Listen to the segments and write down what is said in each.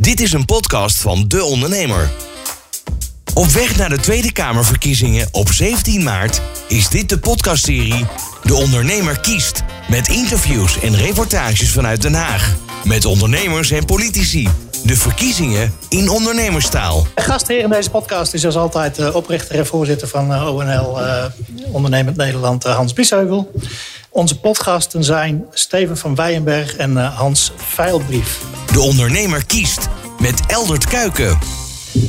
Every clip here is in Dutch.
Dit is een podcast van De Ondernemer. Op weg naar de Tweede Kamerverkiezingen op 17 maart is dit de podcastserie De Ondernemer kiest. Met interviews en reportages vanuit Den Haag. Met ondernemers en politici. De verkiezingen in ondernemerstaal. De gastheer in deze podcast is als altijd uh, oprichter en voorzitter van uh, ONL uh, Ondernemend Nederland, Hans Biesheuvel. Onze podcasten zijn Steven van Weijenberg en Hans Veilbrief. De Ondernemer kiest met Eldert Kuiken.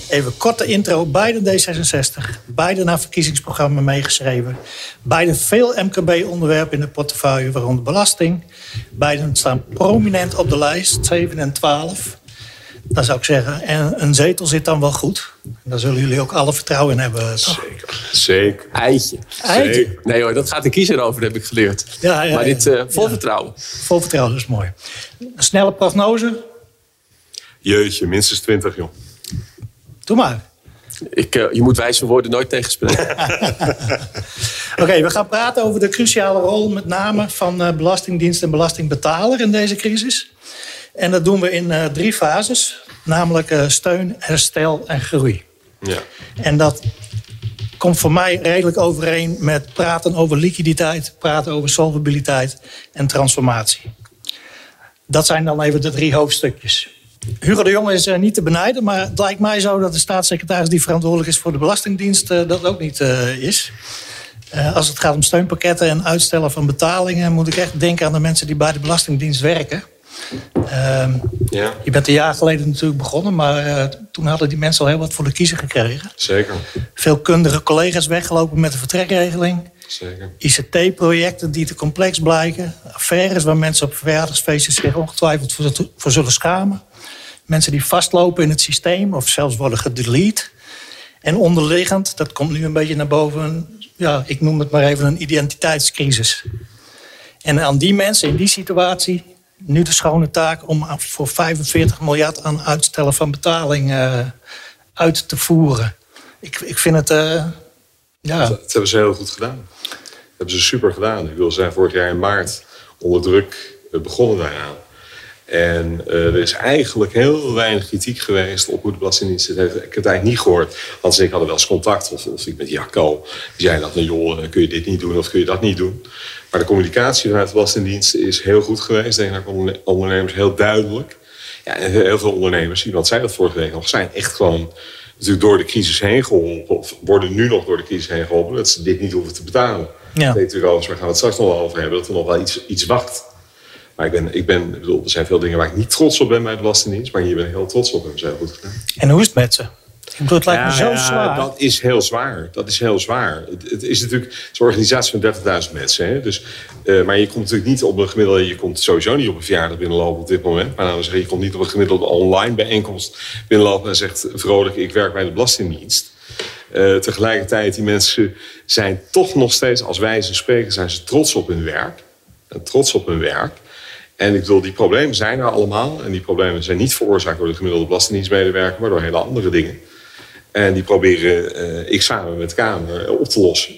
Even korte intro. Beide D66. Beide naar verkiezingsprogramma meegeschreven. Beide veel MKB-onderwerpen in de portefeuille, waaronder belasting. Beide staan prominent op de lijst, 7 en 12. Dan zou ik zeggen, en een zetel zit dan wel goed. Daar zullen jullie ook alle vertrouwen in hebben, toch? Zeker. Zeker. Eitje. Eitje. Zeker. Nee hoor, dat gaat de kiezer over, heb ik geleerd. Ja, ja, maar dit uh, vol Ja. vertrouwen. Vol vertrouwen, dat is mooi. Een snelle prognose? Jeetje, minstens 20, joh. Doe maar. Ik, uh, je moet wijze woorden nooit tegenspreken. Oké, okay, we gaan praten over de cruciale rol met name van uh, Belastingdienst en belastingbetaler in deze crisis. En dat doen we in uh, drie fases, namelijk uh, steun, herstel en groei. Ja. En dat komt voor mij redelijk overeen met praten over liquiditeit, praten over solvabiliteit en transformatie. Dat zijn dan even de drie hoofdstukjes. Hugo de Jong is uh, niet te benijden, maar het lijkt mij zo dat de staatssecretaris die verantwoordelijk is voor de Belastingdienst dat ook niet uh, is. als het gaat om steunpakketten en uitstellen van betalingen, moet ik echt denken aan de mensen die bij de Belastingdienst werken. Ja. Je bent een jaar geleden natuurlijk begonnen, maar toen hadden die mensen al heel wat voor de kiezer gekregen. Zeker. Veel kundige collega's weggelopen met de vertrekregeling. Zeker. ICT-projecten die te complex blijken. Affaires waar mensen op verjaardagsfeestjes zich ongetwijfeld voor, voor zullen schamen. Mensen die vastlopen in het systeem of zelfs worden gedelete. En onderliggend, dat komt nu een beetje naar boven, ja, ik noem het maar even een identiteitscrisis. En aan die mensen in die situatie nu de schone taak om voor 45 miljard aan uitstellen van betaling uh, uit te voeren. Ik, ik vind het. Uh, ja. Dat, hebben ze heel goed gedaan. Dat hebben ze super gedaan. Ik wil zijn vorig jaar in maart onder druk begonnen daaraan. En uh, er is eigenlijk heel weinig kritiek geweest op hoe de Belastingdienst het heeft. Ik heb het eigenlijk niet gehoord. Hans en ik hadden wel eens contact, of, of ik met Jacco. Die zei dat, joh, kun je dit niet doen of kun je dat niet doen. Maar de communicatie vanuit de Belastingdienst is heel goed geweest. Denk naar ondernemers heel duidelijk. Ja, en heel veel ondernemers, iemand zei dat vorige week nog, zijn echt gewoon natuurlijk door de crisis heen geholpen. Of worden nu nog door de crisis heen geholpen. Dat ze dit niet hoeven te betalen. Ja. Dat weet natuurlijk alles, waar gaan we het straks nog wel over hebben. Dat er nog wel iets, iets wacht. Maar ik ben, ik ben, ik bedoel, er zijn veel dingen waar ik niet trots op ben bij de Belastingdienst. Maar hier ben ik heel trots op. Hebben ze heel goed gedaan. En hoe is het met ze? Ik bedoel, het lijkt ja, me zo ja, zwaar. Dat is heel zwaar. Dat is heel zwaar. Het, het is natuurlijk het is een organisatie van 30.000 mensen. Hè? Dus, uh, maar je komt natuurlijk niet op een gemiddelde... Je komt sowieso niet op een verjaardag binnenlopen op dit moment. Maar dan zeg je, komt niet op een gemiddelde online bijeenkomst binnenlopen... en zegt vrolijk, ik werk bij de Belastingdienst. Uh, tegelijkertijd, die mensen zijn toch nog steeds... als wijze spreken, zijn ze trots op hun werk. En trots op hun werk. En ik bedoel, die problemen zijn er allemaal. En die problemen zijn niet veroorzaakt door de gemiddelde belastingdienstmedewerker... maar door hele andere dingen. En die proberen uh, ik samen met de Kamer op te lossen.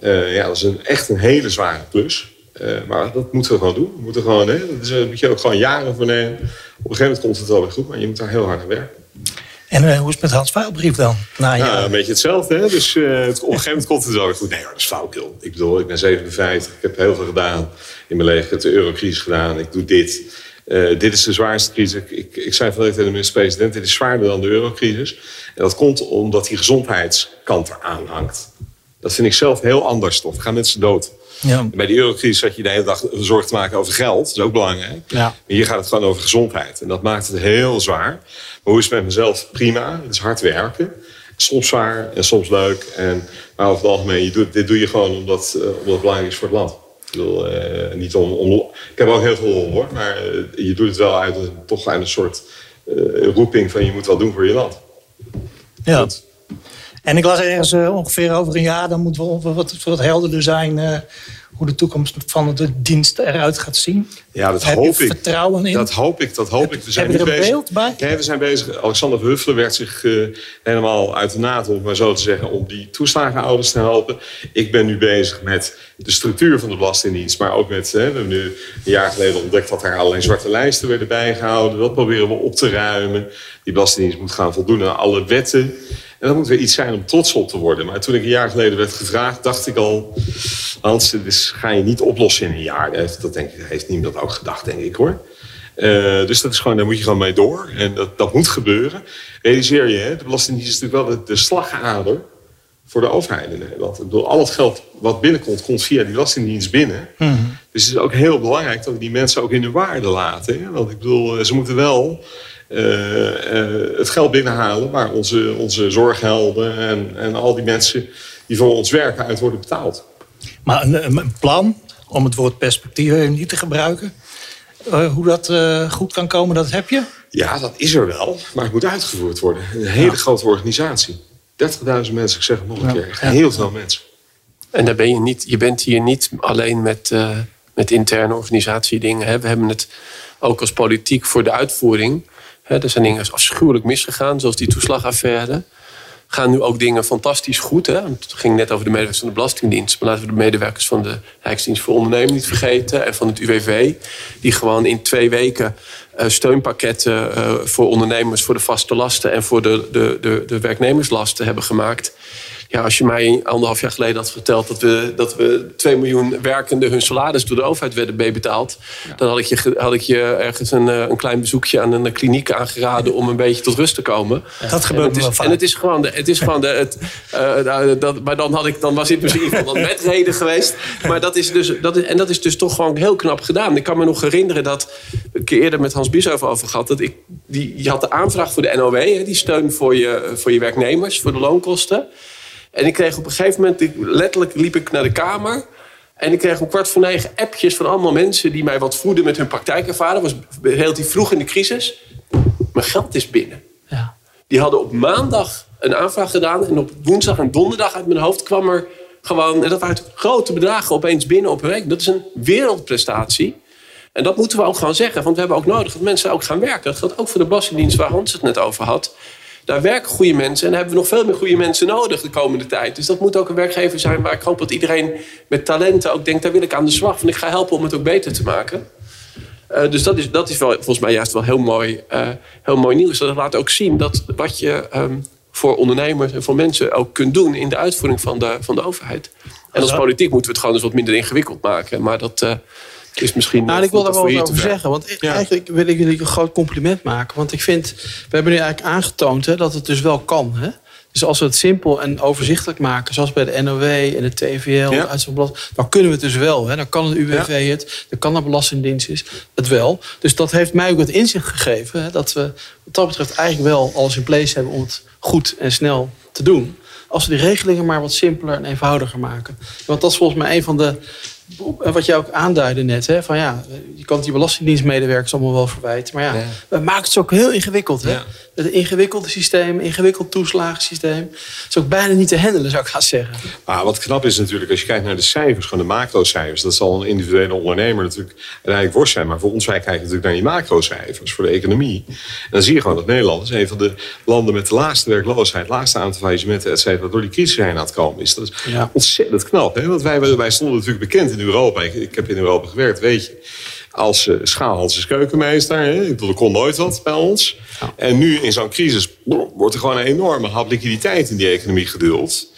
Uh, ja, dat is een, echt een hele zware klus. Uh, maar dat moeten we gewoon doen. We moeten gewoon, hè, dat is, moet je ook gewoon jaren voor nemen. Op een gegeven moment komt het wel weer goed, maar je moet daar heel hard aan werken. En hoe is het met Hans Vuilbrief dan? Nou, ja, een beetje hetzelfde. Hè? Dus het, op een gegeven moment komt het wel weer goed. Nee, dat is flauwkul. Ik bedoel, ik ben 57. Ik heb heel veel gedaan in mijn leven. Ik heb de eurocrisis gedaan. Ik doe dit. Uh, dit is de zwaarste crisis. Ik, ik, ik zei van tegen de minister-president, dit is zwaarder dan de eurocrisis. En dat komt omdat die gezondheidskant eraan hangt. Dat vind ik zelf heel anders, toch? Gaan mensen dood. Ja. Bij die eurocrisis had je de hele dag zorg te maken over geld. Dat is ook belangrijk. Ja. Maar hier gaat het gewoon over gezondheid. En dat maakt het heel zwaar. Maar hoe is het met mezelf? Prima. Het is hard werken. Soms zwaar en soms leuk. En, maar over het algemeen, je doet, dit doe je gewoon omdat, uh, omdat het belangrijk is voor het land. Ik bedoel, uh, niet om, om, Ik heb ook heel veel lol hoor. Maar uh, je doet het wel uit, toch uit een soort roeping van je moet wat doen voor je land. Ja. En ik las ergens uh, ongeveer over een jaar, dan moeten we wat, wat helderder zijn uh, hoe de toekomst van de dienst eruit gaat zien. Ja, dat Heb hoop ik. vertrouwen in? Dat hoop ik, dat hoop heb, ik. We zijn nu een bezig. beeld bij? Nee, we zijn bezig. Alexander Verhuffelen werd zich uh, helemaal uit de naad, om maar zo te zeggen, om die toeslagenouders te helpen. Ik ben nu bezig met de structuur van de Belastingdienst. Maar ook met, hè, we hebben nu een jaar geleden ontdekt dat er alleen zwarte lijsten werden bijgehouden. Dat proberen we op te ruimen. Die Belastingdienst moet gaan voldoen aan alle wetten. En dat moet weer iets zijn om trots op te worden. Maar toen ik een jaar geleden werd gevraagd, dacht ik al... Hans, dit ga je niet oplossen in een jaar. Dat heeft, dat denk ik, heeft niemand ook gedacht, denk ik hoor. Uh, dus dat is gewoon, daar moet je gewoon mee door. En dat, dat moet gebeuren. Realiseer je, hè, de Belastingdienst is natuurlijk wel de, de slagader voor de overheid in Nederland. Ik bedoel, al het geld wat binnenkomt, komt via die Belastingdienst binnen. Mm Dus het is ook heel belangrijk dat we die mensen ook in hun waarde laten. Hè? Want ik bedoel, ze moeten wel uh, uh, het geld binnenhalen waar onze, onze zorghelden en, en al die mensen die voor ons werken uit worden betaald. Maar een, een plan, om het woord perspectief niet te gebruiken, uh, hoe dat goed kan komen, dat heb je? Ja, dat is er wel, maar het moet uitgevoerd worden. Een hele ja. grote organisatie. 30.000 mensen, ik zeg het nog een keer. Heel veel mensen. En daar ben je niet, je bent hier niet alleen met, uh, met interne organisatiedingen. Hè. We hebben het ook als politiek voor de uitvoering. Hè. Er zijn dingen afschuwelijk misgegaan, zoals die toeslagaffaire. Gaan nu ook dingen fantastisch goed. Hè? Het ging net over de medewerkers van de Belastingdienst. Maar laten we de medewerkers van de Rijksdienst voor Ondernemen niet vergeten. En van het UWV. Die gewoon in twee weken uh, steunpakketten uh, voor ondernemers, voor de vaste lasten en voor de, de, de, de werknemerslasten hebben gemaakt. Ja, als je mij anderhalf jaar geleden had verteld dat we, dat we 2 miljoen werkenden hun salaris door de overheid werden meebetaald, ja. dan had ik, je, had ik je ergens een, een klein bezoekje aan een kliniek aangeraden om een beetje tot rust te komen. Ja, dat gebeurt en het is, wel En het is gewoon, de, het is gewoon de, het, uh, dat, maar dan, had ik, dan was dit misschien iemand met reden geweest. Maar dat is dus, dat is, en dat is dus toch gewoon heel knap gedaan. Ik kan me nog herinneren dat een keer eerder met Hans Bieshoff over gehad. Dat ik, die, je had de aanvraag voor de NOW, die steun voor je, voor je werknemers, voor de loonkosten. En ik kreeg op een gegeven moment, ik, letterlijk liep ik naar de kamer. En ik kreeg om kwart voor negen appjes van allemaal mensen die mij wat voeden met hun praktijkervaring. was relatief vroeg in de crisis. Mijn geld is binnen. Ja. Die hadden op maandag een aanvraag gedaan. En op woensdag en donderdag uit mijn hoofd kwam er gewoon. En dat waren grote bedragen opeens binnen op een week. Dat is een wereldprestatie. En dat moeten we ook gewoon zeggen. Want we hebben ook nodig dat mensen ook gaan werken. Dat geldt ook voor de Belastingdienst waar Hans het net over had. Daar werken goede mensen en hebben we nog veel meer goede mensen nodig de komende tijd. Dus dat moet ook een werkgever zijn waar ik hoop dat iedereen met talenten ook denkt: daar wil ik aan de slag. Want ik ga helpen om het ook beter te maken. Uh, dus dat is, dat is wel, volgens mij juist wel heel mooi, uh, heel mooi nieuws. Dat laat ook zien dat wat je um, voor ondernemers en voor mensen ook kunt doen in de uitvoering van de, van de overheid. En als politiek moeten we het gewoon eens wat minder ingewikkeld maken. Maar dat. Uh, is misschien. Nou, ik wil daar wel wat over zeggen. Want ja. eigenlijk wil ik jullie een groot compliment maken. Want ik vind, we hebben nu eigenlijk aangetoond hè, dat het dus wel kan. Hè? Dus als we het simpel en overzichtelijk maken, zoals bij de NOW en de TVL, ja. dan kunnen we het dus wel. Hè? Dan kan het UWV ja. het, dan kan de Belastingdienst het wel. Dus dat heeft mij ook het inzicht gegeven hè, dat we wat dat betreft eigenlijk wel alles in place hebben om het goed en snel te doen. Als we die regelingen maar wat simpeler en eenvoudiger maken. Want dat is volgens mij een van de wat jij ook aanduidde net, hè, van ja, je kan die belastingdienstmedewerkers allemaal wel verwijten. Maar ja, ja. we maken het ook heel ingewikkeld. Hè? Ja. Het ingewikkelde systeem, ingewikkeld toeslagensysteem. is ook bijna niet te handelen, zou ik gaan zeggen. Maar wat knap is natuurlijk, als je kijkt naar de cijfers, gewoon de macrocijfers. Dat zal een individuele ondernemer natuurlijk uiteindelijk worst zijn. Maar voor ons, wij kijken natuurlijk naar die macrocijfers voor de economie. En dan zie je gewoon dat Nederland is een van de landen met de laagste werkloosheid, laagste aantal faillissementen, et cetera, door die crisis heen aan het komen is. Dat is ja. ontzettend knap. Hè? Want wij, wij stonden natuurlijk bekend in Europa. Ik, ik heb in Europa gewerkt, weet je als uh, schaalhandses keukenmeester. Hè? Ik bedoel, er kon nooit wat bij ons. Ja. En nu in zo'n crisis wordt er gewoon een enorme hap liquiditeit in die economie geduld.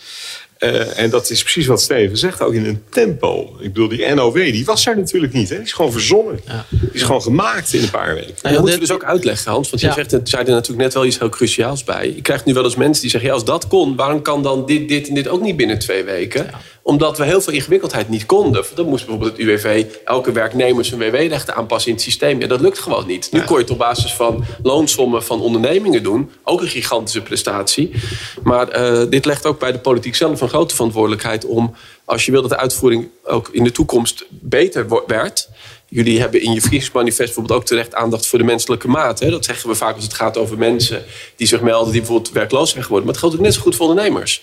Uh, en dat is precies wat Steven zegt, ook in een tempo. Ik bedoel, die NOW, die was er natuurlijk niet. Hè? Die is gewoon verzonnen. Ja. Die is gewoon gemaakt in een paar weken. Nou, dat moeten we dus ook uitleggen, Hans. Want je zegt, er zei er natuurlijk net wel iets heel cruciaals bij. Je krijgt nu wel eens mensen die zeggen... Ja, als dat kon, waarom kan dan dit, dit en dit ook niet binnen twee weken? Omdat we heel veel ingewikkeldheid niet konden. Dan moest bijvoorbeeld het UWV elke werknemer zijn WW-rechten aanpassen in het systeem. Ja, dat lukt gewoon niet. Nu kon je het op basis van loonsommen van ondernemingen doen. Ook een gigantische prestatie. Maar uh, dit legt ook bij de politiek zelf een grote verantwoordelijkheid om... als je wil dat de uitvoering ook in de toekomst beter werd... Jullie hebben in je verkiezingsmanifest bijvoorbeeld ook terecht aandacht voor de menselijke maat. Hè? Dat zeggen we vaak als het gaat over mensen die zich melden die bijvoorbeeld werkloos zijn geworden. Maar het geldt ook net zo goed voor ondernemers.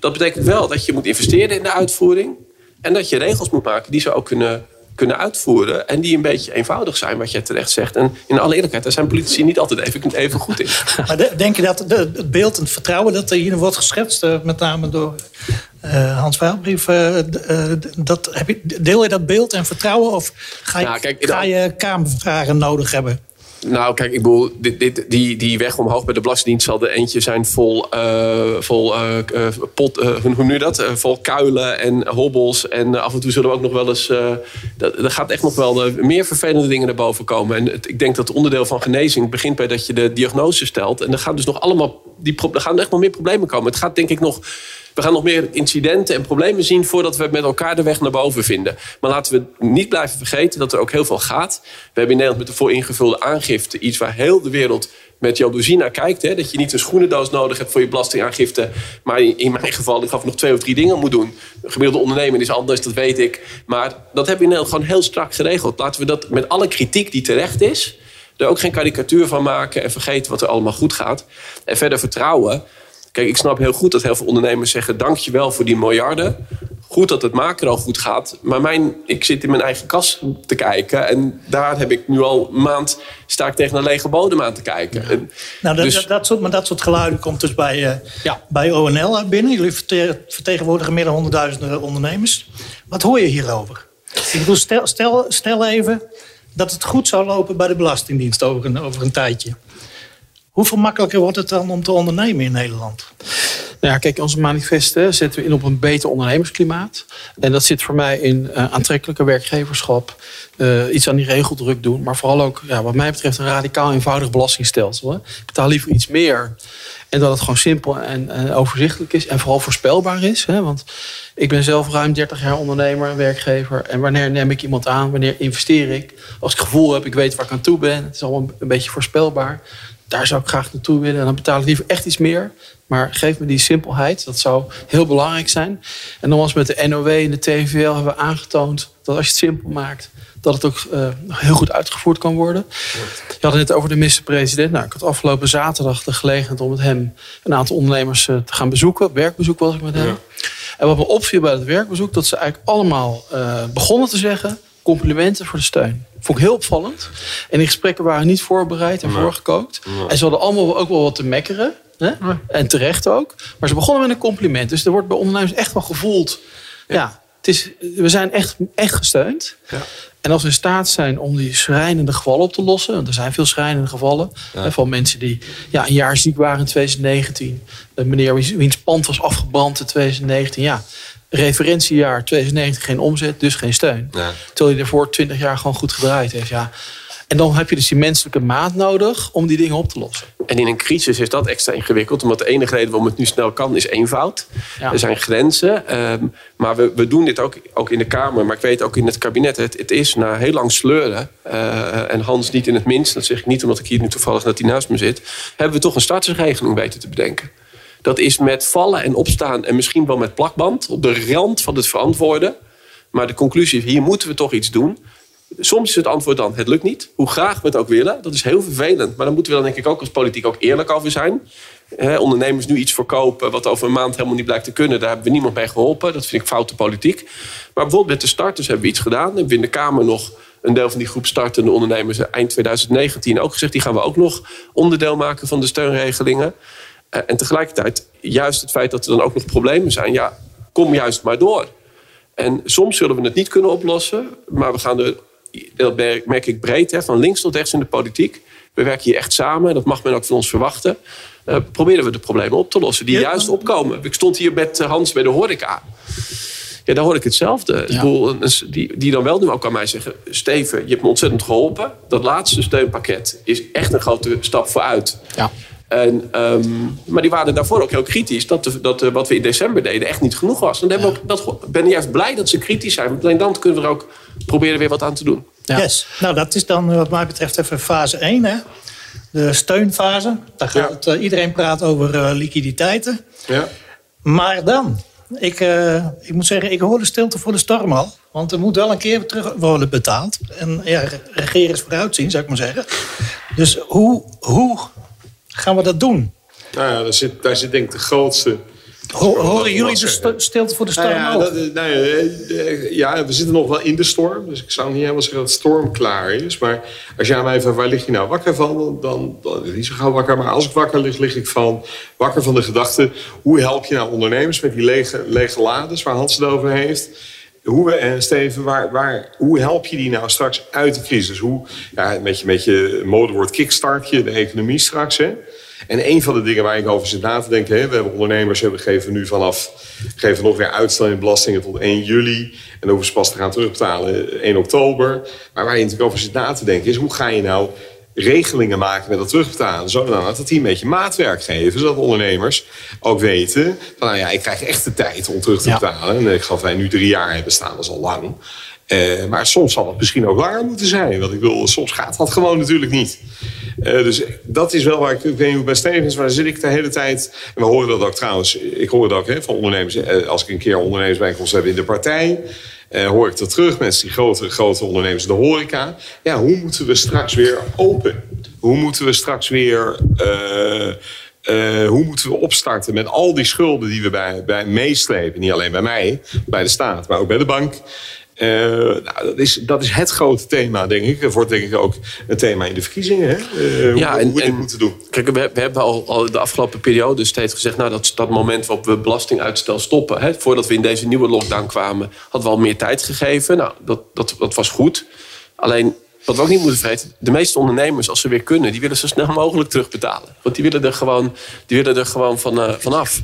Dat betekent wel dat je moet investeren in de uitvoering. En dat je regels moet maken die ze ook kunnen, kunnen uitvoeren. En die een beetje eenvoudig zijn, wat jij terecht zegt. En in alle eerlijkheid, daar zijn politici niet altijd even, even goed in. Maar denk je dat het beeld en het vertrouwen dat er hier wordt geschetst, met name door Hans Veilbrief, dat, heb je, deel je dat beeld en vertrouwen? Of ga je, nou, kijk, ga je Kamervragen nodig hebben? Nou, kijk, ik bedoel, dit, dit, die, die weg omhoog bij de Belastingdienst zal er eentje zijn vol, uh, vol uh, pot, hoe je dat? vol kuilen en hobbels. En af en toe zullen we ook nog wel eens. er gaat echt nog wel meer vervelende dingen naar boven komen. En het, ik denk dat het onderdeel van genezing begint bij dat je de diagnose stelt. En er gaan dus nog allemaal. Die, er gaan echt nog meer problemen komen. Het gaat denk ik nog we gaan nog meer incidenten en problemen zien voordat we met elkaar de weg naar boven vinden. Maar laten we niet blijven vergeten dat er ook heel veel gaat. We hebben in Nederland met de vooringevulde aangifte iets waar heel de wereld met jaloezie naar kijkt. Hè? Dat je niet een schoenendoos nodig hebt voor je belastingaangifte. Maar in mijn geval, ik gaf nog twee of drie dingen moet doen. Een gemiddelde ondernemer is anders, dat weet ik. Maar dat hebben we in Nederland gewoon heel strak geregeld. Laten we dat met alle kritiek die terecht is... er ook geen karikatuur van maken en vergeten wat er allemaal goed gaat. En verder vertrouwen Kijk, ik snap heel goed dat heel veel ondernemers zeggen: dankjewel voor die miljarden. Goed dat het al goed gaat. Maar mijn, ik zit in mijn eigen kas te kijken. En daar heb ik nu al een maand sta ik tegen een lege bodem aan te kijken. nou, dat, dus, dat, soort, maar dat soort geluiden komt dus bij, uh, ja. bij ONL binnen. Jullie vertegenwoordigen meer dan honderdduizenden ondernemers. Wat hoor je hierover? Ik bedoel, stel, stel, stel even dat het goed zou lopen bij de Belastingdienst over een, over een tijdje. Hoeveel makkelijker wordt het dan om te ondernemen in Nederland? Nou ja, kijk, onze manifesten zetten we in op een beter ondernemersklimaat. En dat zit voor mij in uh, aantrekkelijke werkgeverschap, uh, iets aan die regeldruk doen, maar vooral ook, ja, wat mij betreft, een radicaal eenvoudig belastingstelsel. Ik betaal liever iets meer en dat het gewoon simpel en, en overzichtelijk is en vooral voorspelbaar is. Hè. Want ik ben zelf ruim 30 jaar ondernemer, werkgever. En wanneer neem ik iemand aan? Wanneer investeer ik? Als ik gevoel heb, ik weet waar ik aan toe ben. Het is allemaal een beetje voorspelbaar daar zou ik graag naartoe willen. En dan betaal ik liever echt iets meer. Maar geef me die simpelheid. Dat zou heel belangrijk zijn. En dan was met de NOW en de TVL hebben we aangetoond dat als je het simpel maakt, dat het ook uh, heel goed uitgevoerd kan worden. Je had het net over de minister-president. Nou, ik had afgelopen zaterdag de gelegenheid om met hem een aantal ondernemers uh, te gaan bezoeken. werkbezoek was ik met hem. En wat me opviel bij het werkbezoek, dat ze eigenlijk allemaal uh, begonnen te zeggen: complimenten voor de steun. Vond ik heel opvallend. En die gesprekken waren niet voorbereid en voorgekookt. En ze hadden allemaal ook wel wat te mekkeren. Hè? En terecht ook. Maar ze begonnen met een compliment. Dus er wordt bij ondernemers echt wel gevoeld. Ja, het is, we zijn echt, echt gesteund. Ja. En als we in staat zijn om die schrijnende gevallen op te lossen. Want er zijn veel schrijnende gevallen. Hè, van mensen die ja, een jaar ziek waren in 2019. Een meneer wiens pand was afgebrand in 2019. Ja, referentiejaar 2019 geen omzet, dus geen steun. Ja. Terwijl je ervoor 20 jaar gewoon goed gedraaid heeft. Ja. En dan heb je dus die menselijke maat nodig om die dingen op te lossen. En in een crisis is dat extra ingewikkeld. Omdat de enige reden waarom het nu snel kan is eenvoud. Er zijn grenzen. Ehm, maar we, we doen dit ook, ook in de Kamer. Maar ik weet ook in het kabinet. Het, het is na heel lang sleuren. Uh, en Hans niet in het minst. Dat zeg ik niet omdat ik hier nu toevallig dat hij naast me zit. Hebben we toch een startersregeling weten te bedenken. Dat is met vallen en opstaan en misschien wel met plakband op de rand van het verantwoorden. Maar de conclusie is, hier moeten we toch iets doen. Soms is het antwoord dan, het lukt niet. Hoe graag we het ook willen. Dat is heel vervelend. Maar dan moeten we dan denk ik ook als politiek ook eerlijk over zijn. ondernemers nu iets verkopen wat over een maand helemaal niet blijkt te kunnen. Daar hebben we niemand mee geholpen. Dat vind ik foute politiek. Maar bijvoorbeeld met de starters hebben we iets gedaan. Hebben in de Kamer nog een deel van die groep startende ondernemers eind 2019 ook gezegd. Die gaan we ook nog onderdeel maken van de steunregelingen. Eh, en tegelijkertijd, juist het feit dat er dan ook nog problemen zijn, ja, kom juist maar door. En soms zullen we het niet kunnen oplossen, maar we gaan er, dat merk ik breed, hè, van links tot rechts in de politiek. We werken hier echt samen, dat mag men ook van ons verwachten. Uh, proberen we de problemen op te lossen die juist opkomen. Ik stond hier met Hans bij de horeca. Ja, daar hoor ik hetzelfde. Ja. Die, die dan wel nu ook aan mij zeggen... Steven, je hebt me ontzettend geholpen. Dat laatste steunpakket is echt een grote stap vooruit. Ja. En, ehm, maar die waren daarvoor ook heel kritisch dat, de, dat wat we in december deden echt niet genoeg was. En dan hebben we ook, dat, ben juist blij dat ze kritisch zijn. Want alleen dan kunnen we er ook proberen weer wat aan te doen. Ja. Yes. Nou, dat is dan wat mij betreft even fase 1. Hè? De steunfase. Daar gaat het, uh, iedereen praat over uh, liquiditeiten. Ja. Maar dan, ik, uh, ik moet zeggen, ik hoor de stilte voor de storm al. Want er moet wel een keer terug worden betaald. En ja, regeren is vooruitzien, zou ik maar zeggen. Dus hoe, hoe gaan we dat doen? Nou ja, daar zit, daar zit denk ik de grootste Horen jullie de stilte voor de storm nou ja, dat, nou ja, we zitten nog wel in de storm. Dus ik zou niet helemaal zeggen dat het storm klaar is. Maar als jij mij van waar lig je nou wakker van? Dan, dan niet zo gauw wakker. Maar als ik wakker lig, lig ik van wakker van de gedachte... hoe help je nou ondernemers met die lege, lege lades waar Hans het over heeft... Hoe, en Steven, waar, waar, hoe help je die nou straks uit de crisis? Hoe, ja, met je, met je modewoord kickstart je de economie straks, hè? En een van de dingen waar ik over zit na te denken... Hè, we hebben ondernemers, we geven nu vanaf... geven nog weer uitstel in belastingen tot 1 juli. En hoeven ze pas te gaan terugbetalen 1 oktober. Maar waar je natuurlijk over zit na te denken is... hoe ga je nou regelingen maken met dat terugbetalen. Zodat dat die een beetje maatwerk geven. Zodat ondernemers ook weten... van nou ja, ik krijg echt de tijd om terug te betalen. En ik geloof wij nu drie jaar hebben staan, dat is al lang. Uh, maar soms zal het misschien ook langer moeten zijn. Want ik wil, soms gaat dat gewoon natuurlijk niet. Uh, dus dat is wel waar ik, ik weet niet bij Stevens, maar zit ik de hele tijd. En we horen dat ook trouwens, ik hoor dat ook hè, van ondernemers. Uh, als ik een keer ondernemersbijeenkomst heb in de partij. hoor ik dat terug, mensen die grote, grote ondernemers, de horeca. Ja, hoe moeten we straks weer open? Hoe moeten we straks weer. hoe moeten we opstarten met al die schulden die we bij, bij meeslepen? Niet alleen bij mij, bij de staat, maar ook bij de bank. Uh, nou, dat, is, dat is het grote thema, denk ik. Dat wordt denk ik ook een thema in de verkiezingen. Hè? Uh, ja, hoe, en, we dit moeten doen. Kijk, we, we hebben al, al, de afgelopen periode steeds gezegd... Nou, dat, dat moment waarop we belastinguitstel stoppen... Hè, voordat we in deze nieuwe lockdown kwamen... hadden we al meer tijd gegeven. Nou, dat, dat, dat was goed. Alleen wat we ook niet moeten vergeten, de meeste ondernemers, als ze weer kunnen, die willen zo snel mogelijk terugbetalen. Want die willen er gewoon, die willen er gewoon van, uh, vanaf.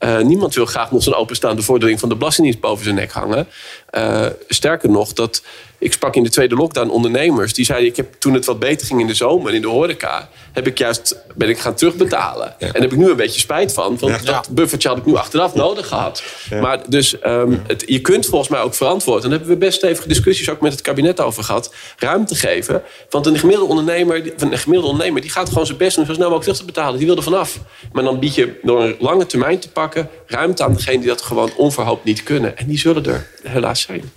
Uh, niemand wil graag nog zo'n openstaande vordering van de Belastingdienst boven zijn nek hangen. Uh, sterker nog, dat, ik sprak in de tweede lockdown ondernemers. Die zeiden, ik heb, toen het wat beter ging in de zomer in de horeca... Heb ik juist, ben ik gaan terugbetalen. En daar heb ik nu een beetje spijt van. Want dat buffertje had ik nu achteraf nodig gehad. Maar dus um, het, je kunt volgens mij ook verantwoord... en daar hebben we best even discussies ook met het kabinet over gehad... ruimte geven. Want een gemiddelde ondernemer, een gemiddelde ondernemer die gaat gewoon zijn best doen... zo snel mogelijk terug te betalen. Die wil er vanaf. Maar dan bied je door een lange termijn te pakken... ruimte aan degene die dat gewoon onverhoopt niet kunnen. En die zullen er helaas zijn.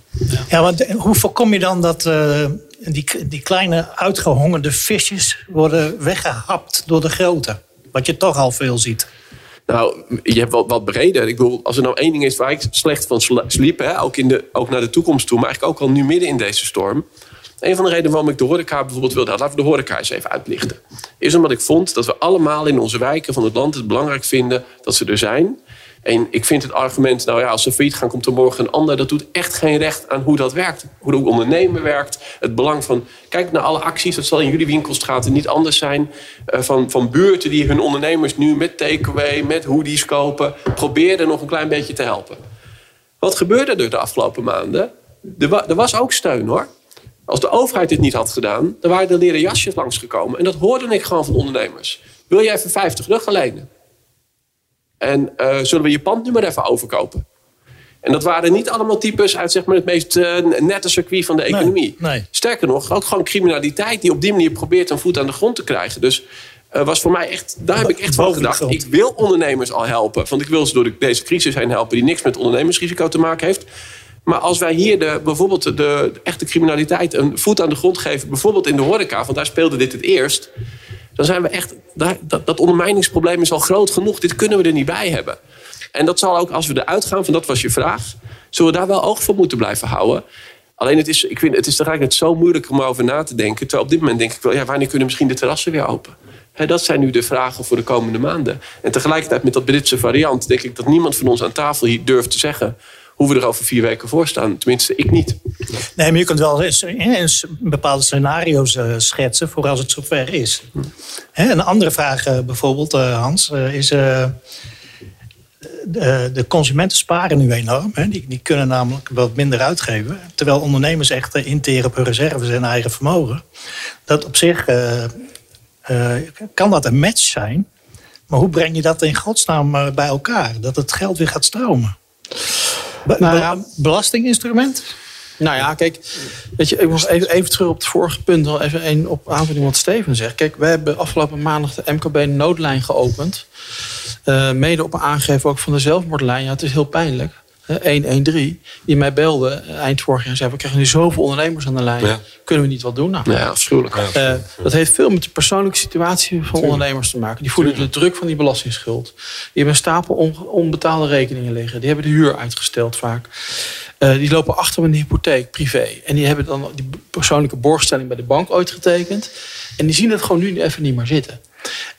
Ja, want hoe voorkom je dan dat uh, die, die kleine uitgehongerde visjes worden weggehapt door de grote? Wat je toch al veel ziet. Nou, je hebt wat, wat breder. Ik bedoel, als er nou één ding is waar ik slecht van sliep, hè, ook, in de, ook naar de toekomst toe, maar eigenlijk ook al nu midden in deze storm. Een van de redenen waarom ik de horeca bijvoorbeeld wilde, laten we de horeca eens even uitlichten. Is omdat ik vond dat we allemaal in onze wijken van het land het belangrijk vinden dat ze er zijn. En ik vind het argument, nou ja, als ze failliet gaan, komt er morgen een ander. Dat doet echt geen recht aan hoe dat werkt. Hoe de ondernemer werkt. Het belang van, kijk naar alle acties. Dat zal in jullie winkelstraten niet anders zijn. Uh, van, van buurten die hun ondernemers nu met takeaway, met hoodies kopen. Probeerden nog een klein beetje te helpen. Wat gebeurde er de afgelopen maanden? Er, er was ook steun hoor. Als de overheid dit niet had gedaan, dan waren er leren jasjes langsgekomen. En dat hoorde ik gewoon van ondernemers. Wil jij even 50 rug lenen? En uh, zullen we je pand nu maar even overkopen? En dat waren niet allemaal types uit zeg maar, het meest uh, nette circuit van de economie. Nee, Sterker nog, ook gewoon criminaliteit die op die manier probeert een voet aan de grond te krijgen. Dus uh, was voor mij echt, daar heb ik echt van gedacht. Ik wil ondernemers al helpen. Want ik wil ze door de, deze crisis heen helpen die niks met ondernemersrisico te maken heeft. Maar als wij hier de, bijvoorbeeld de, de echte criminaliteit een voet aan de grond geven, bijvoorbeeld in de horeca, want daar speelde dit het eerst dan zijn we echt. Dat, dat ondermijningsprobleem is al groot genoeg. Dit kunnen we er niet bij hebben. En dat zal ook als we eruit gaan, van dat was je vraag, zullen we daar wel oog voor moeten blijven houden. Alleen het is, ik vind, het is eigenlijk zo moeilijk om over na te denken. Terwijl op dit moment denk ik wel, ja, wanneer kunnen misschien de terrassen weer open? dat zijn nu de vragen voor de komende maanden. En tegelijkertijd met dat Britse variant denk ik dat niemand van ons aan tafel hier durft te zeggen hoe we er over vier weken voor staan. Tenminste, ik niet. Nee, maar je kunt wel eens, eens bepaalde scenario's uh, schetsen voor als het zover is. Hm. een andere vraag uh, bijvoorbeeld, uh, Hans, is... De, de, consumenten sparen nu enorm. Hè. Die, die, kunnen namelijk wat minder uitgeven. Terwijl ondernemers echt interen op hun reserves en eigen vermogen. Dat op zich kan dat een match zijn. Maar hoe breng je dat in godsnaam bij elkaar? Dat het geld weer gaat stromen. Nou ja, belastinginstrument? Nou ja, kijk, weet je, ik was even, even terug op het vorige punt. Al even een op aanvulling wat Steven zegt. Kijk, we hebben afgelopen maandag de MKB-noodlijn geopend. Uh, mede op een aangegeven ook van de zelfmoordlijn. Ja, het is heel pijnlijk. 113, die mij belde eind vorig jaar en zei: We krijgen nu zoveel ondernemers aan de lijn. Kunnen we niet wat doen? Nou, ja, afschuwelijk. Uh, dat heeft veel met de persoonlijke situatie van ondernemers te maken. Die voelen de druk van die belastingsschuld. Die hebben een stapel onbetaalde rekeningen liggen. Die hebben de huur uitgesteld vaak. Uh, die lopen achter met een hypotheek, privé. En die hebben dan die persoonlijke borgstelling bij de bank ooit getekend. En die zien het gewoon nu even niet meer zitten.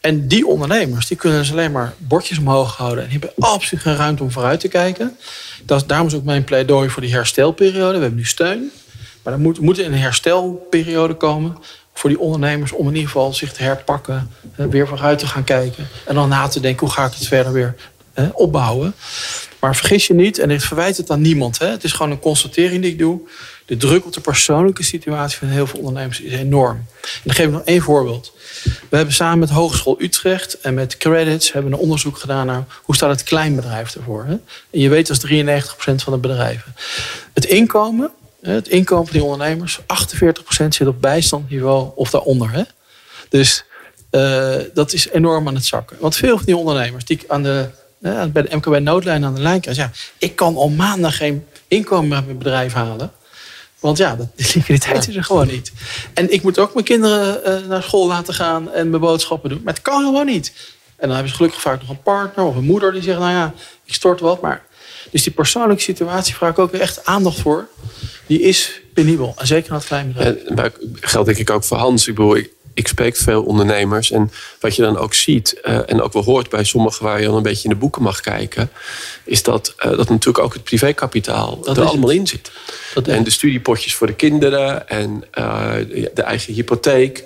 En die ondernemers die kunnen dus alleen maar bordjes omhoog houden. En die hebben absoluut geen ruimte om vooruit te kijken. Dat is, daarom is ook mijn pleidooi voor die herstelperiode. We hebben nu steun. Maar er moet, moet een herstelperiode komen voor die ondernemers om in ieder geval zich te herpakken, weer vooruit te gaan kijken en dan na te denken hoe ga ik het verder weer opbouwen. Maar vergis je niet, en ik verwijt het aan niemand, hè, het is gewoon een constatering die ik doe. De druk op de persoonlijke situatie van heel veel ondernemers is enorm. En dan geef ik nog één voorbeeld. We hebben samen met Hogeschool Utrecht en met Credits hebben een onderzoek gedaan naar hoe staat het kleinbedrijf ervoor. Hè? En je weet dat is 93% van de bedrijven. Het inkomen, het inkomen van die ondernemers, 48% zit op bijstandniveau of daaronder. Hè? Dus uh, dat is enorm aan het zakken. Want veel van die ondernemers die aan de, bij de MKB noodlijn aan de lijn krijgen, ja, ik kan al maanden geen inkomen uit mijn bedrijf halen. Want ja, de liquiditeit is er gewoon niet. En ik moet ook mijn kinderen uh, naar school laten gaan en mijn boodschappen doen. Maar het kan gewoon niet. En dan hebben ze gelukkig vaak nog een partner of een moeder die zegt, nou ja, ik stort wat. Maar dus die persoonlijke situatie vraag ik ook echt aandacht voor. Die is penibel. En zeker aan het klein bedrijf. Maar geldt denk ik ook voor Hans. Ik bedoel, ik, ik spreek veel ondernemers. En wat je dan ook ziet, uh, en ook wel hoort bij sommigen waar je dan een beetje in de boeken mag kijken, is dat, uh, dat natuurlijk ook het privékapitaal dat er allemaal het. in zit. Dat en de studiepotjes voor de kinderen en uh, de eigen hypotheek.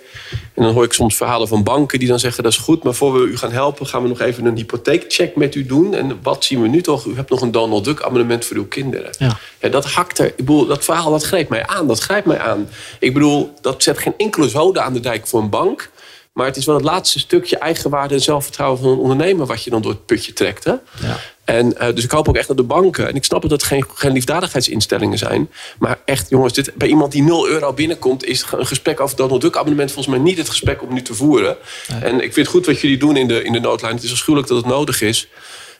En dan hoor ik soms verhalen van banken die dan zeggen: dat is goed, maar voor we u gaan helpen, gaan we nog even een hypotheekcheck met u doen. En wat zien we nu toch? U hebt nog een Donald Duck abonnement voor uw kinderen. Ja. ja dat hakt er. Ik bedoel, dat verhaal dat grijpt mij aan. Dat grijpt mij aan. Ik bedoel, dat zet geen enkele zoden aan de dijk voor een bank. Maar het is wel het laatste stukje eigenwaarde en zelfvertrouwen van een ondernemer wat je dan door het putje trekt. Hè? Ja. En, uh, dus ik hoop ook echt dat de banken, en ik snap dat het geen, geen liefdadigheidsinstellingen zijn, maar echt jongens, dit, bij iemand die 0 euro binnenkomt, is een gesprek over Donald Duck abonnement volgens mij niet het gesprek om nu te voeren. En ik vind het goed wat jullie doen in de, in de noodlijn. Het is afschuwelijk dat het nodig is.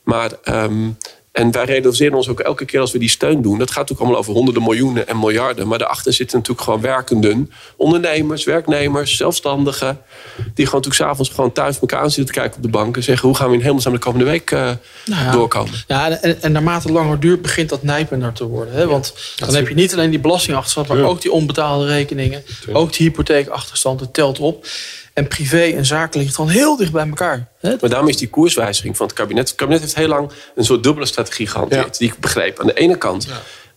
Maar um, en wij realiseren ons ook elke keer als we die steun doen. Dat gaat natuurlijk allemaal over honderden miljoenen en miljarden. Maar daarachter zitten natuurlijk gewoon werkenden. Ondernemers, werknemers, zelfstandigen. Die gewoon natuurlijk s'avonds gewoon thuis elkaar aan zitten te kijken op de bank. En zeggen hoe gaan we in hemelsnaam de komende week uh, nou ja. doorkomen. Ja, en, en naarmate het langer duurt begint dat nijpender te worden. Hè? Want ja, dan heb je niet alleen die belastingachterstand. Maar ook die onbetaalde rekeningen. Ook die hypotheekachterstand. Het telt op. En privé en zaken ligt gewoon heel dicht bij elkaar. Hè? Maar daarom is die koerswijziging van het kabinet. Het kabinet heeft heel lang een soort dubbele strategie gehanteerd. Ja. Die ik begreep. Aan de ene kant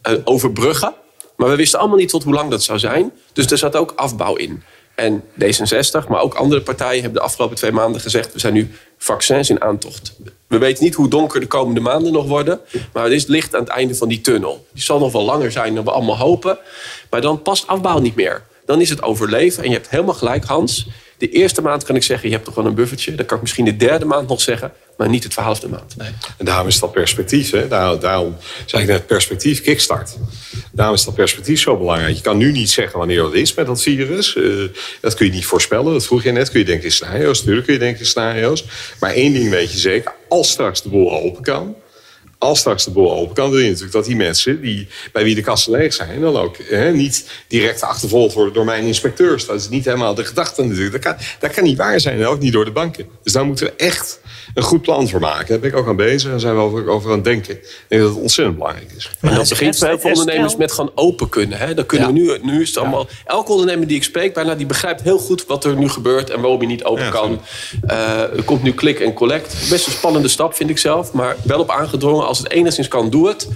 ja. uh, overbruggen. Maar we wisten allemaal niet tot hoe lang dat zou zijn. Dus er zat ook afbouw in. En D66, maar ook andere partijen hebben de afgelopen twee maanden gezegd... we zijn nu vaccins in aantocht. We weten niet hoe donker de komende maanden nog worden. Maar het is licht aan het einde van die tunnel. Die zal nog wel langer zijn dan we allemaal hopen. Maar dan past afbouw niet meer. Dan is het overleven. En je hebt helemaal gelijk, Hans. De eerste maand kan ik zeggen, je hebt toch wel een buffertje. Dan kan ik misschien de derde maand nog zeggen, maar niet de twaalfde maand. Nee. En daarom is dat perspectief. Hè? Daar, daarom zeg ik net perspectief, kickstart. Daarom is dat perspectief zo belangrijk. Je kan nu niet zeggen wanneer dat is met dat virus. Uh, dat kun je niet voorspellen. Dat vroeg je net. Kun je denken in scenario's. Natuurlijk kun je denken in scenario's. Maar één ding weet je zeker. Als straks de boel open kan als straks de boel open kan, wil je natuurlijk dat die mensen die, bij wie de kassen leeg zijn, dan ook hè, niet direct achtervolgd worden door mijn inspecteurs. Dat is niet helemaal de gedachte natuurlijk. Dat kan, dat kan niet waar zijn en ook niet door de banken. Dus daar moeten we echt een goed plan voor maken. Daar ben ik ook aan bezig en zijn we over, over aan het denken. Ik denk dat het ontzettend belangrijk is. Maar dat begint bij heel veel ondernemers met gewoon open kunnen. Hè? Dan kunnen ja. we nu, nu is het allemaal. Elke ondernemer die ik spreek, bijna die begrijpt heel goed wat er nu gebeurt en waarom je niet open ja, kan. Uh, er komt nu klik en collect. Best een spannende stap, vind ik zelf. Maar wel op aangedrongen. Als het enigszins kan, doe het.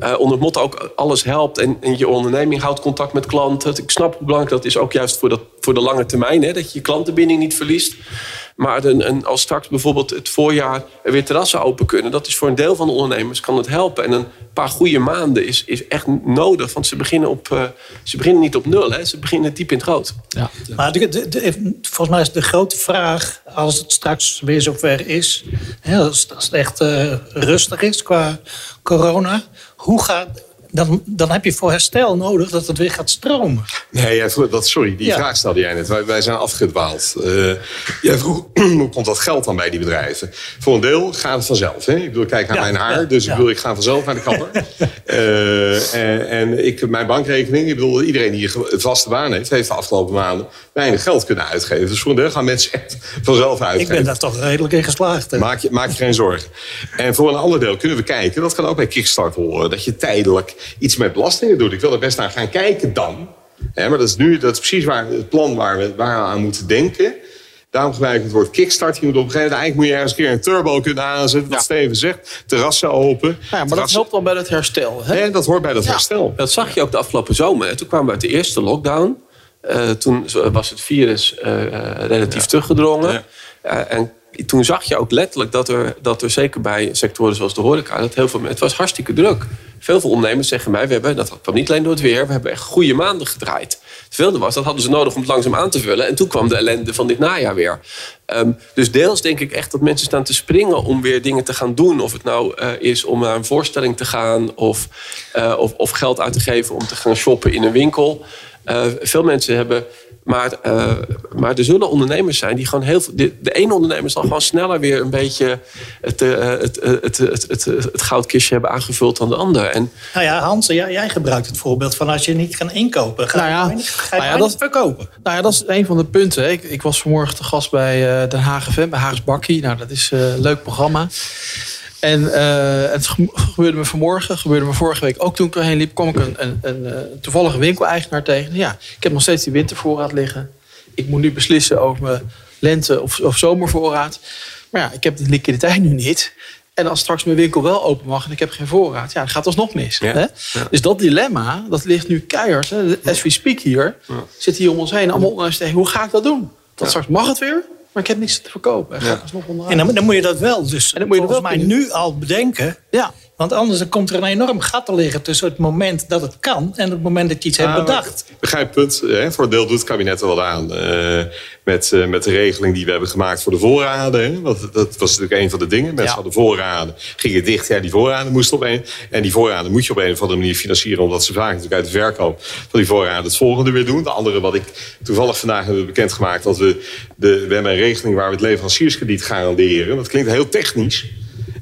Uh, onder motto ook alles helpt en, en, je onderneming houdt contact met klanten. Ik snap hoe belangrijk dat is, ook juist voor, dat, voor de lange termijn. Hè, dat je je klantenbinding niet verliest. Maar een, een, als straks bijvoorbeeld het voorjaar er weer terrassen open kunnen... dat is voor een deel van de ondernemers kan het helpen. En een paar goede maanden is, is echt nodig. Want ze beginnen, op, uh, ze beginnen niet op nul, hè. ze beginnen diep in het rood. Ja. Maar de, de, de, volgens mij is de grote vraag... als het straks weer zover is... Hè, als, als het echt uh, rustig is qua corona... hoe gaat dan, dan heb je voor herstel nodig dat het weer gaat stromen. Nee, dat, sorry, die vraag stelde jij net. Wij, wij zijn afgedwaald. Uh, jij vroeg, hoe komt dat geld dan bij die bedrijven? Voor een deel gaat het vanzelf. Hè? Ik bedoel, kijk naar mijn haar. Dus ik, bedoel, ik ga vanzelf naar de kapper. uh, en, en ik, mijn bankrekening, ik bedoel, iedereen die een vaste baan heeft... heeft de afgelopen maanden weinig geld kunnen uitgeven. Dus voor een deel gaan mensen echt vanzelf uitgeven. Ik ben daar toch redelijk in geslaagd. Maak je, maak je geen zorgen. En voor een ander deel kunnen we kijken, dat kan ook bij Kickstart horen... dat je tijdelijk iets met belastingen doet. Ik wil er best naar gaan kijken dan. maar dat is nu dat is precies waar, het plan waar we, waar we aan moeten denken. Daarom gebruik ik het woord kickstart. Je moet op een gegeven moment eigenlijk moet je ergens een keer een turbo kunnen aanzetten. Wat Steven zegt. Terrassen open. Ja, maar dat helpt dan bij het herstel. Hè? Ja, dat hoort bij dat herstel. Dat zag je ook de afgelopen zomer. Toen kwamen we uit de eerste lockdown. Uh, toen was het virus uh, relatief teruggedrongen. en toen zag je ook letterlijk dat er, dat er zeker bij sectoren zoals de horeca, dat heel veel, het was hartstikke druk. Veel, veel ondernemers zeggen mij, we hebben, dat kwam niet alleen door het weer, we hebben echt goede maanden gedraaid. Het wilde was, dat hadden ze nodig om het langzaam aan te vullen. En toen kwam de ellende van dit najaar weer. Um, dus deels denk ik echt dat mensen staan te springen om weer dingen te gaan doen. Of het nou uh, is om naar een voorstelling te gaan of, uh, of, of, geld uit te geven om te gaan shoppen in een winkel. Uh, veel mensen hebben maar, uh, maar er zullen ondernemers zijn die gewoon heel veel. De, de ene ondernemer zal gewoon sneller weer een beetje het, uh, het, het, het, het, het, goudkistje hebben aangevuld dan de ander. En, nou ja, Hans, jij, jij gebruikt het voorbeeld van als je niet kan inkopen, ga, nou ja, ga je nou ja, dat, verkopen. Nou ja, dat is een van de punten. Ik, ik was vanmorgen te gast bij uh, Den Haag FM, bij Haags Bakkie. Nou, dat is een leuk programma. En uh, het gebeurde me vanmorgen, gebeurde me vorige week ook toen ik erheen liep, kwam ik een, een, een, een toevallige winkeleigenaar tegen. Ja, ik heb nog steeds die wintervoorraad liggen. Ik moet nu beslissen over mijn lente- of, of zomervoorraad. Maar ja, ik heb de liquiditeit nu niet. En als straks mijn winkel wel open mag en ik heb geen voorraad, ja, dan gaat alsnog mis. Ja, hè? Ja. Dus dat dilemma, dat ligt nu keihard. Hè? As we speak hier, zit hier om ons heen. Allemaal ondernemers hoe ga ik dat doen? Dat straks mag het weer, maar ik heb niks te verkopen. Ja. En dan, dan, moet je dat wel dus en dan moet je volgens mij nu al bedenken. Ja. Want anders komt er een enorm gat te liggen tussen het moment dat het kan en het moment dat je iets hebt ah, bedacht. Ik begrijp het punt. Hè? Voor een deel doet het kabinet er wel aan. Uh, met, uh, met de regeling die we hebben gemaakt voor de voorraden. Hè? Want dat was natuurlijk een van de dingen. Mensen ja. hadden voorraden, gingen dicht. Ja, die voorraden moesten op een. En die voorraden moet je op een of andere manier financieren. Omdat ze vaak natuurlijk uit de verkoop van die voorraden het volgende weer doen. De andere wat ik toevallig vandaag hebben bekendgemaakt. Dat we, de, we hebben een regeling waar we het leverancierskrediet garanderen. Dat klinkt heel technisch.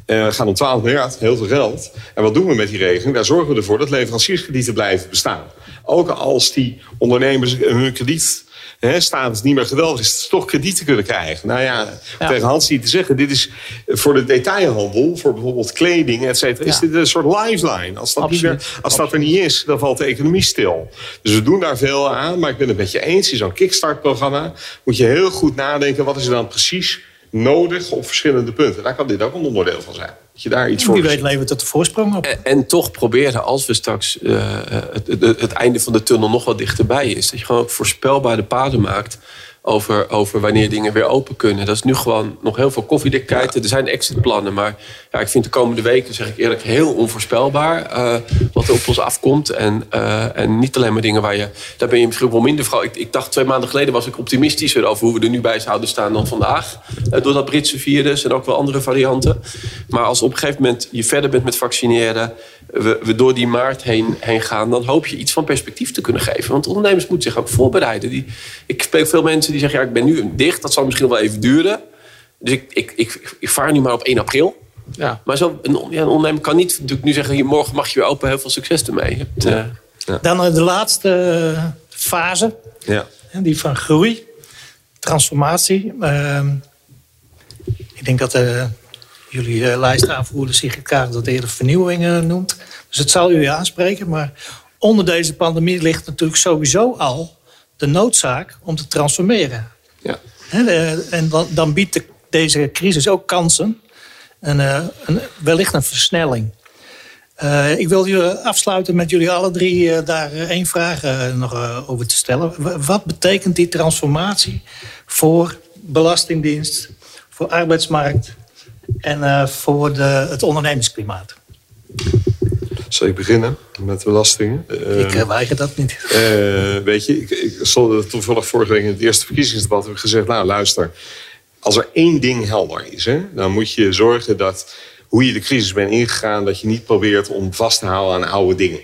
Uh, we gaan om 12 miljard, heel veel geld. En wat doen we met die regeling? Daar zorgen we ervoor dat leverancierskredieten blijven bestaan. Ook als die ondernemers hun krediet hè, status niet meer geweldig is, toch kredieten kunnen krijgen. Nou ja, ja. tegen Hans te zeggen, dit is voor de detailhandel, voor bijvoorbeeld kleding, et cetera, ja. is dit een soort lifeline. Als dat, niet meer, als dat er niet is, dan valt de economie stil. Dus we doen daar veel aan, maar ik ben het met je eens. In zo'n kickstart-programma moet je heel goed nadenken, wat is er dan precies nodig op verschillende punten. Daar kan dit ook een onderdeel van zijn. Dat je daar iets voor Wie weet levert het de voorsprong op. En, en toch proberen, als we straks uh, het, het, het, einde van de tunnel nog wat dichterbij is... dat je gewoon ook voorspelbare paden maakt over, over wanneer dingen weer open kunnen. Dat is nu gewoon nog heel veel koffiedikheid. Er zijn exitplannen, maar ja, ik vind de komende weken, zeg ik eerlijk, heel onvoorspelbaar uh, wat er op ons afkomt. En, uh, en niet alleen maar dingen waar je, daar ben je misschien wel minder van. Ik, ik, dacht twee maanden geleden was ik optimistischer over hoe we er nu bij zouden staan dan vandaag. Uh, door dat Britse virus en ook wel andere varianten. Maar als op een gegeven moment je verder bent met vaccineren, we, we door die maart heen, heen gaan, dan hoop je iets van perspectief te kunnen geven. Want ondernemers moeten zich ook voorbereiden. Die, ik spreek veel mensen die zeggen, ja, ik ben nu dicht, dat zal misschien wel even duren. Dus ik, ik, ik, ik vaar nu maar op 1 april. Ja. Maar zo, een, ja, een ondernemer kan niet natuurlijk nu zeggen... morgen mag je weer open, heel veel succes ermee. Hebt, uh... ja. Dan uh, de laatste uh, fase. Ja. Die van groei, transformatie. Ehm, ik denk dat jullie lijstaanvoerder Sigrid Kaart dat eerder vernieuwing noemt. Dus het zal u aanspreken. Maar onder deze pandemie ligt natuurlijk sowieso al de noodzaak om te transformeren. Ja. En dan, dan biedt deze crisis ook kansen en, een, wellicht een versnelling. Uh, ik wil jullie afsluiten met jullie alle drie uh, daar één vraag nog over te stellen. Wat betekent die transformatie voor Belastingdienst, voor arbeidsmarkt en voor de, het ondernemingsklimaat? Zal ik beginnen met belastingen? Ik uh, weiger dat niet. Uh, weet je, ik, ik stond toevallig vorige week in het eerste verkiezingsdebat heb ik gezegd: Nou, luister, als er één ding helder is, hè, dan moet je zorgen dat hoe je de crisis bent ingegaan, dat je niet probeert om vast te houden aan oude dingen.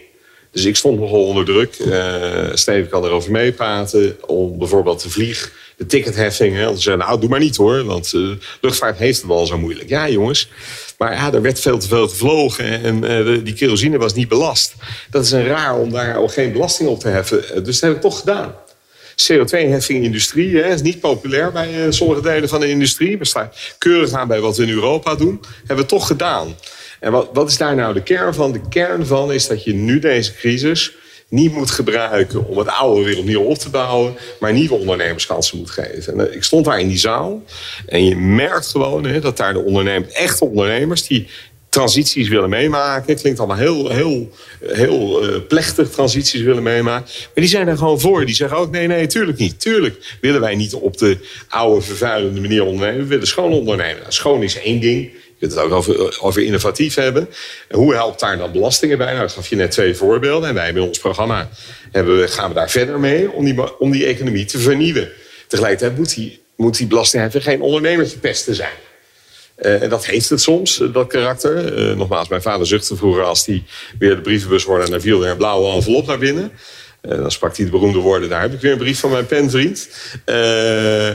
Dus ik stond nogal onder druk. Uh, Steven kan erover meepraten. Om bijvoorbeeld de vlieg, de ticketheffing. Hè, zeggen, nou doe maar niet hoor. Want uh, luchtvaart heeft het al zo moeilijk. Ja jongens. Maar ja, er werd veel te veel gevlogen. En uh, die kerosine was niet belast. Dat is een raar om daar al geen belasting op te heffen. Dus dat heb ik toch gedaan. CO2-heffing industrie hè, is niet populair bij sommige delen van de industrie. We staan keurig aan bij wat we in Europa doen. Hebben we toch gedaan. En wat, wat is daar nou de kern van? De kern van is dat je nu deze crisis niet moet gebruiken om het oude weer opnieuw op te bouwen, maar nieuwe ondernemers kansen moet geven. En eh, ik stond daar in die zaal en je merkt gewoon hè, dat daar de ondernemers, echte ondernemers, die transities willen meemaken. Klinkt allemaal heel, heel, heel uh, plechtig, transities willen meemaken. Maar die zijn er gewoon voor. Die zeggen ook, nee, nee, tuurlijk niet. Tuurlijk willen wij niet op de oude, vervuilende manier ondernemen. We willen schoon ondernemen. Schoon is één ding kunt het ook over, innovatief hebben. hoe helpt daar dan belastingen bij? Nou, ik gaf je net twee voorbeelden. En wij in ons programma hebben, gaan we daar verder mee om die, om die economie te vernieuwen. Tegelijkertijd moet die, moet die geen ondernemertje pesten zijn. Uh, en dat heeft het soms, eh, dat karakter. Uh, nogmaals, mijn vader zuchtte vroeger als hij weer de brievenbus hoorde... en dan viel er een blauwe envelop naar binnen. Uh, dan sprak hij de beroemde woorden, daar heb ik weer een brief van mijn penvriend. Uh,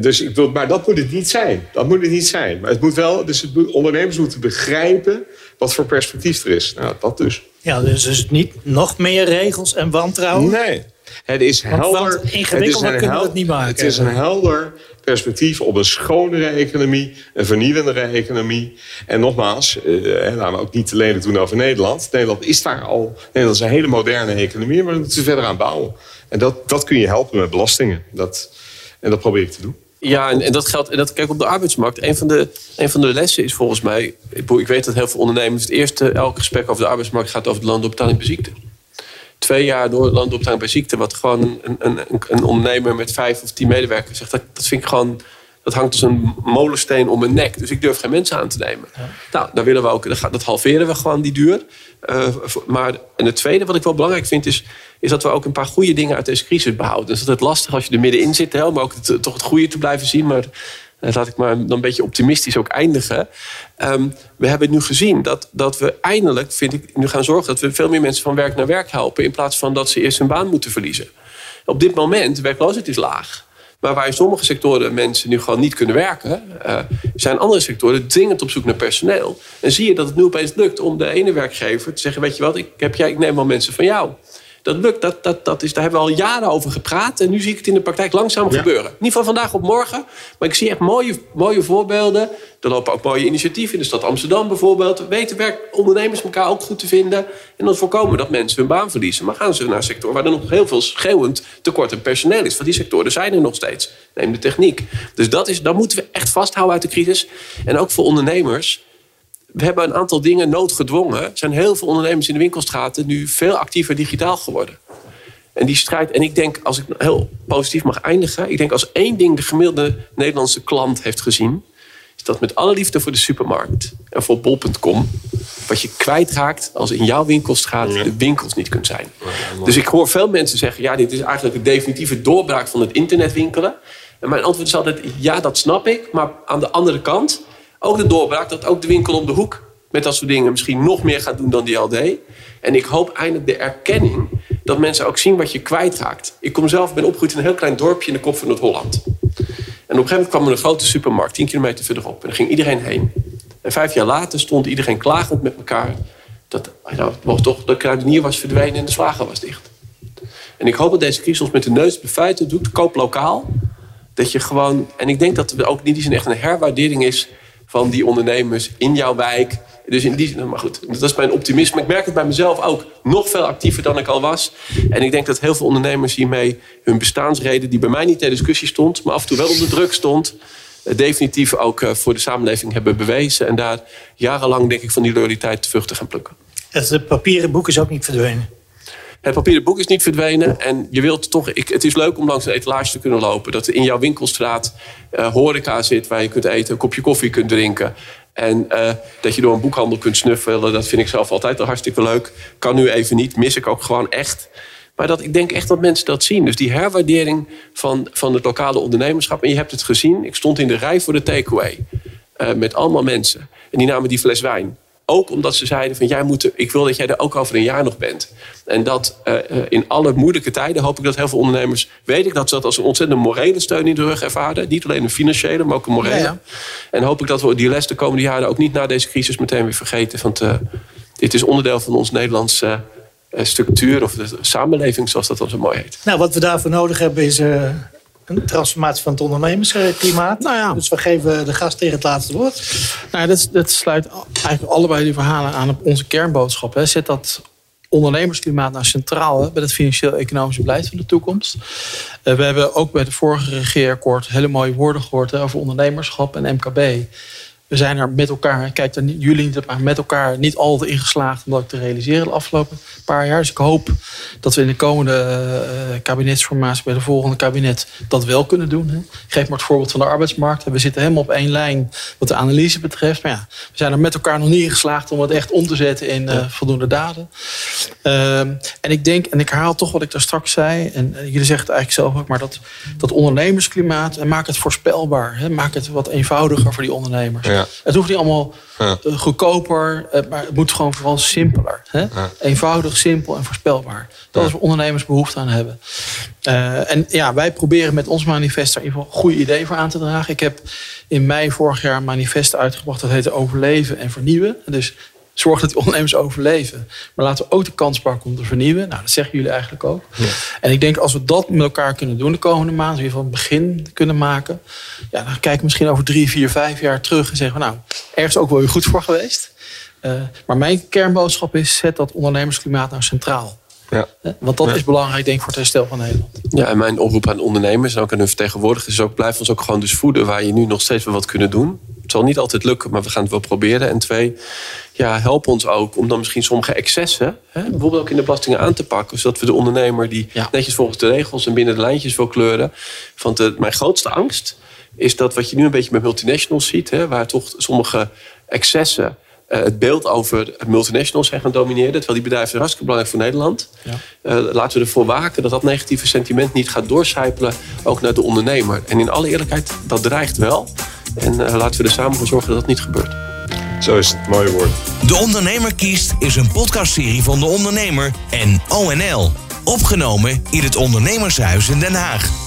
dus ik wil, maar dat moet het niet zijn. Dat moet het niet zijn. Maar het moet wel, dus het, ondernemers moeten begrijpen wat voor perspectief er is. Nou, dat dus. Ja, dus is het niet nog meer regels en wantrouwen? Nee. Het is helder. Ingewikkelder kunnen we het niet maken. Het is een helder perspectief op een schonere economie, een vernieuwendere economie. En nogmaals, eh, laten we ook niet te lelijk doen over Nederland. Nederland is daar al, Nederland is een hele moderne economie, maar we moeten verder aan bouwen. En dat, dat kun je helpen met belastingen. Dat, en dat probeer ik te doen. Ja, en, en dat geldt. En dat, kijk, op de arbeidsmarkt. Een van, de, een van de lessen is volgens mij. Ik, ik weet dat heel veel ondernemers. Het eerste, elk gesprek over de arbeidsmarkt gaat over de loonopbetaling bij ziekte twee jaar door loonopbetaling bij ziekte, wat gewoon een, een, een, ondernemer met vijf of tien medewerkers zegt, dat, dat vind ik gewoon. Dat hangt als een molensteen om mijn nek. Dus ik durf geen mensen aan te nemen. Nou, daar willen we ook. Dat halveren we gewoon, die duur. Uh, maar en het tweede wat ik wel belangrijk vind, is, is dat we ook een paar goede dingen uit deze crisis behouden. Dus dat is het lastig als je er middenin zit, hè, om ook het, toch het goede te blijven zien. Maar laat ik maar dan een beetje optimistisch ook eindigen. Um, we hebben nu gezien dat, dat we eindelijk, vind ik, nu gaan zorgen dat we veel meer mensen van werk naar werk helpen. In plaats van dat ze eerst hun baan moeten verliezen. Op dit moment, werkloosheid is laag. Maar waar in sommige sectoren mensen nu gewoon niet kunnen werken, uh, zijn andere sectoren dringend op zoek naar personeel. En zie je dat het nu opeens lukt om de ene werkgever te zeggen: Weet je wat, ik, heb jij, ik neem wel mensen van jou. Dat lukt, dat, dat, dat is, daar hebben we al jaren over gepraat. En nu zie ik het in de praktijk langzaam gebeuren. Niet van vandaag op morgen, maar ik zie echt mooie, mooie voorbeelden. Er lopen ook mooie initiatieven in de stad Amsterdam bijvoorbeeld. Weten werkondernemers elkaar ook goed te vinden. En dan voorkomen dat mensen hun baan verliezen. Maar gaan ze naar een sector waar er nog heel veel schreeuwend tekort aan personeel is. Van die sectoren zijn er nog steeds. Neem de techniek. Dus dat, is, dat moeten we echt vasthouden uit de crisis. En ook voor ondernemers we hebben een aantal dingen noodgedwongen. Er zijn heel veel ondernemers in de winkelstraten nu veel actiever digitaal geworden. En die strijd, en ik denk, als ik heel positief mag eindigen, ik denk als één ding de gemiddelde Nederlandse klant heeft gezien, is dat met alle liefde voor de supermarkt en voor bol.com, wat je kwijtraakt als in jouw winkelstraat de winkels niet kunt zijn. Dus ik hoor veel mensen zeggen, ja, dit is eigenlijk de definitieve doorbraak van het internetwinkelen. En mijn antwoord is altijd, ja, dat snap ik, maar aan de andere kant ook de doorbraak dat ook de winkel om de hoek met dat soort dingen misschien nog meer gaat doen dan die deed. En ik hoop eindelijk de erkenning dat mensen ook zien wat je kwijtraakt. Ik kom zelf, ben opgegroeid in een heel klein dorpje in de kop van Noord-Holland. En op een gegeven moment kwam er een grote supermarkt, 10 kilometer verderop. En daar ging iedereen heen. En vijf jaar later stond iedereen klagend met elkaar dat nou, toch, de kruidenier was verdwenen en de slager was dicht. En ik hoop dat deze crisis ons met de neus bij feiten doet. Koop lokaal. Dat je gewoon, en ik denk dat er ook niet eens echt een herwaardering is van die ondernemers in jouw wijk. Dus in die zin, maar goed, dat is mijn optimisme. Ik merk het bij mezelf ook nog veel actiever dan ik al was. En ik denk dat heel veel ondernemers hiermee hun bestaansreden, die bij mij niet ter discussie stond, maar af en toe wel onder druk stond, eh, definitief ook eh, voor de samenleving hebben bewezen. En daar jarenlang, denk ik, van die loyaliteit vruchten gaan plukken. Het papieren boek is ook niet verdwenen. Het papieren boek is niet verdwenen. En je wilt toch. Ik, het is leuk om langs een etalage te kunnen lopen. Dat er in jouw winkelstraat uh, horeca zit waar je kunt eten, een kopje koffie kunt drinken. En uh, dat je door een boekhandel kunt snuffelen, dat vind ik zelf altijd al hartstikke leuk. Kan nu even niet, mis ik ook gewoon echt. Maar dat, ik denk echt dat mensen dat zien. Dus die herwaardering van, van het lokale ondernemerschap. En je hebt het gezien. Ik stond in de rij voor de takeaway. Uh, met allemaal mensen. En die namen die fles wijn. Ook omdat ze zeiden van jij moet, ik wil dat jij er ook over een jaar nog bent. En dat uh, in alle moeilijke tijden hoop ik dat heel veel ondernemers, weet ik dat ze dat als een ontzettend morele steun in de rug ervaren. Niet alleen een financiële, maar ook een morele. Ja, En hoop ik dat we die les de komende jaren ook niet na deze crisis meteen weer vergeten. Want uh, dit is onderdeel van ons Nederlandse structuur of de samenleving, zoals dat dan zo mooi heet. Nou, wat we daarvoor nodig hebben is een transformatie van het ondernemersklimaat. Nou ja. Dus we geven de gast tegen het laatste woord. Nou, dat, dat sluit eigenlijk allebei die verhalen aan op onze kernboodschap. Hè. Zet dat ondernemersklimaat nou centraal hè, bij het financieel-economische beleid van de toekomst. Uh, we hebben ook bij de vorige regeerakkoord hele mooie woorden gehoord hè, over ondernemerschap en MKB we zijn er met elkaar, kijk, jullie niet maar met elkaar niet altijd in geslaagd om dat te realiseren de afgelopen paar jaar. Dus ik hoop dat we in de komende uh, kabinetsformatie bij de volgende kabinet dat wel kunnen doen. Hè. Ik geef maar het voorbeeld van de arbeidsmarkt. We zitten helemaal op één lijn wat de analyse betreft. Maar ja, we zijn er met elkaar nog niet in geslaagd om het echt om te zetten in uh, voldoende daden. Uh, en ik denk, en ik herhaal toch wat ik daar straks zei, en jullie zeggen het eigenlijk zelf ook, maar dat, dat ondernemersklimaat, en maak het voorspelbaar. Hè. Maak het wat eenvoudiger voor die ondernemers. Ja. Het hoeft niet allemaal ja. Eh, goedkoper, eh, maar het moet gewoon vooral simpeler. Hè? Eenvoudig, simpel en voorspelbaar. Dat is waar ondernemers behoefte aan hebben. Uh, en ja, wij proberen met ons manifest daar in ieder geval goede ideeën voor aan te dragen. Ik heb in mei vorig jaar een manifest uitgebracht dat heette Overleven en Vernieuwen. Dus zorg dat die ondernemers overleven. Maar laten we ook de kans pakken om te vernieuwen. Nou, dat zeggen jullie eigenlijk ook. Ja. En ik denk als we dat met elkaar kunnen doen de komende maanden, in ieder geval een begin kunnen maken. Ja, dan kijken we misschien over drie, vier, vijf jaar terug en zeggen we nou, ergens ook wel weer goed voor geweest. Uh, maar mijn kernboodschap is, zet dat ondernemersklimaat nou centraal. Ja. Want dat is belangrijk, denk ik, voor het herstel van Nederland. Ja, en mijn oproep aan ondernemers en ook aan hun vertegenwoordigers is ook: blijf ons ook gewoon dus voeden waar je nu nog steeds wel wat kunnen doen. Het zal niet altijd lukken, maar we gaan het wel proberen. En twee, ja, help ons ook om dan misschien sommige excessen, hè, bijvoorbeeld ook in de belastingen aan te pakken. Zodat we de ondernemer die netjes volgens de regels en binnen de lijntjes wil kleuren. Want de, mijn grootste angst is dat wat je nu een beetje met multinationals ziet, hè, waar toch sommige excessen uh, het beeld over multinationals zijn gaan domineren. Terwijl die bedrijven hartstikke belangrijk voor Nederland. Ja. Uh, laten we ervoor waken dat dat negatieve sentiment niet gaat doorcijpelen. Ook naar de ondernemer. En in alle eerlijkheid, dat dreigt wel. En uh, laten we er samen voor zorgen dat dat niet gebeurt. Zo is het, mooie woord. De Ondernemer kiest is een podcastserie van De Ondernemer en ONL. Opgenomen in het Ondernemershuis in Den Haag.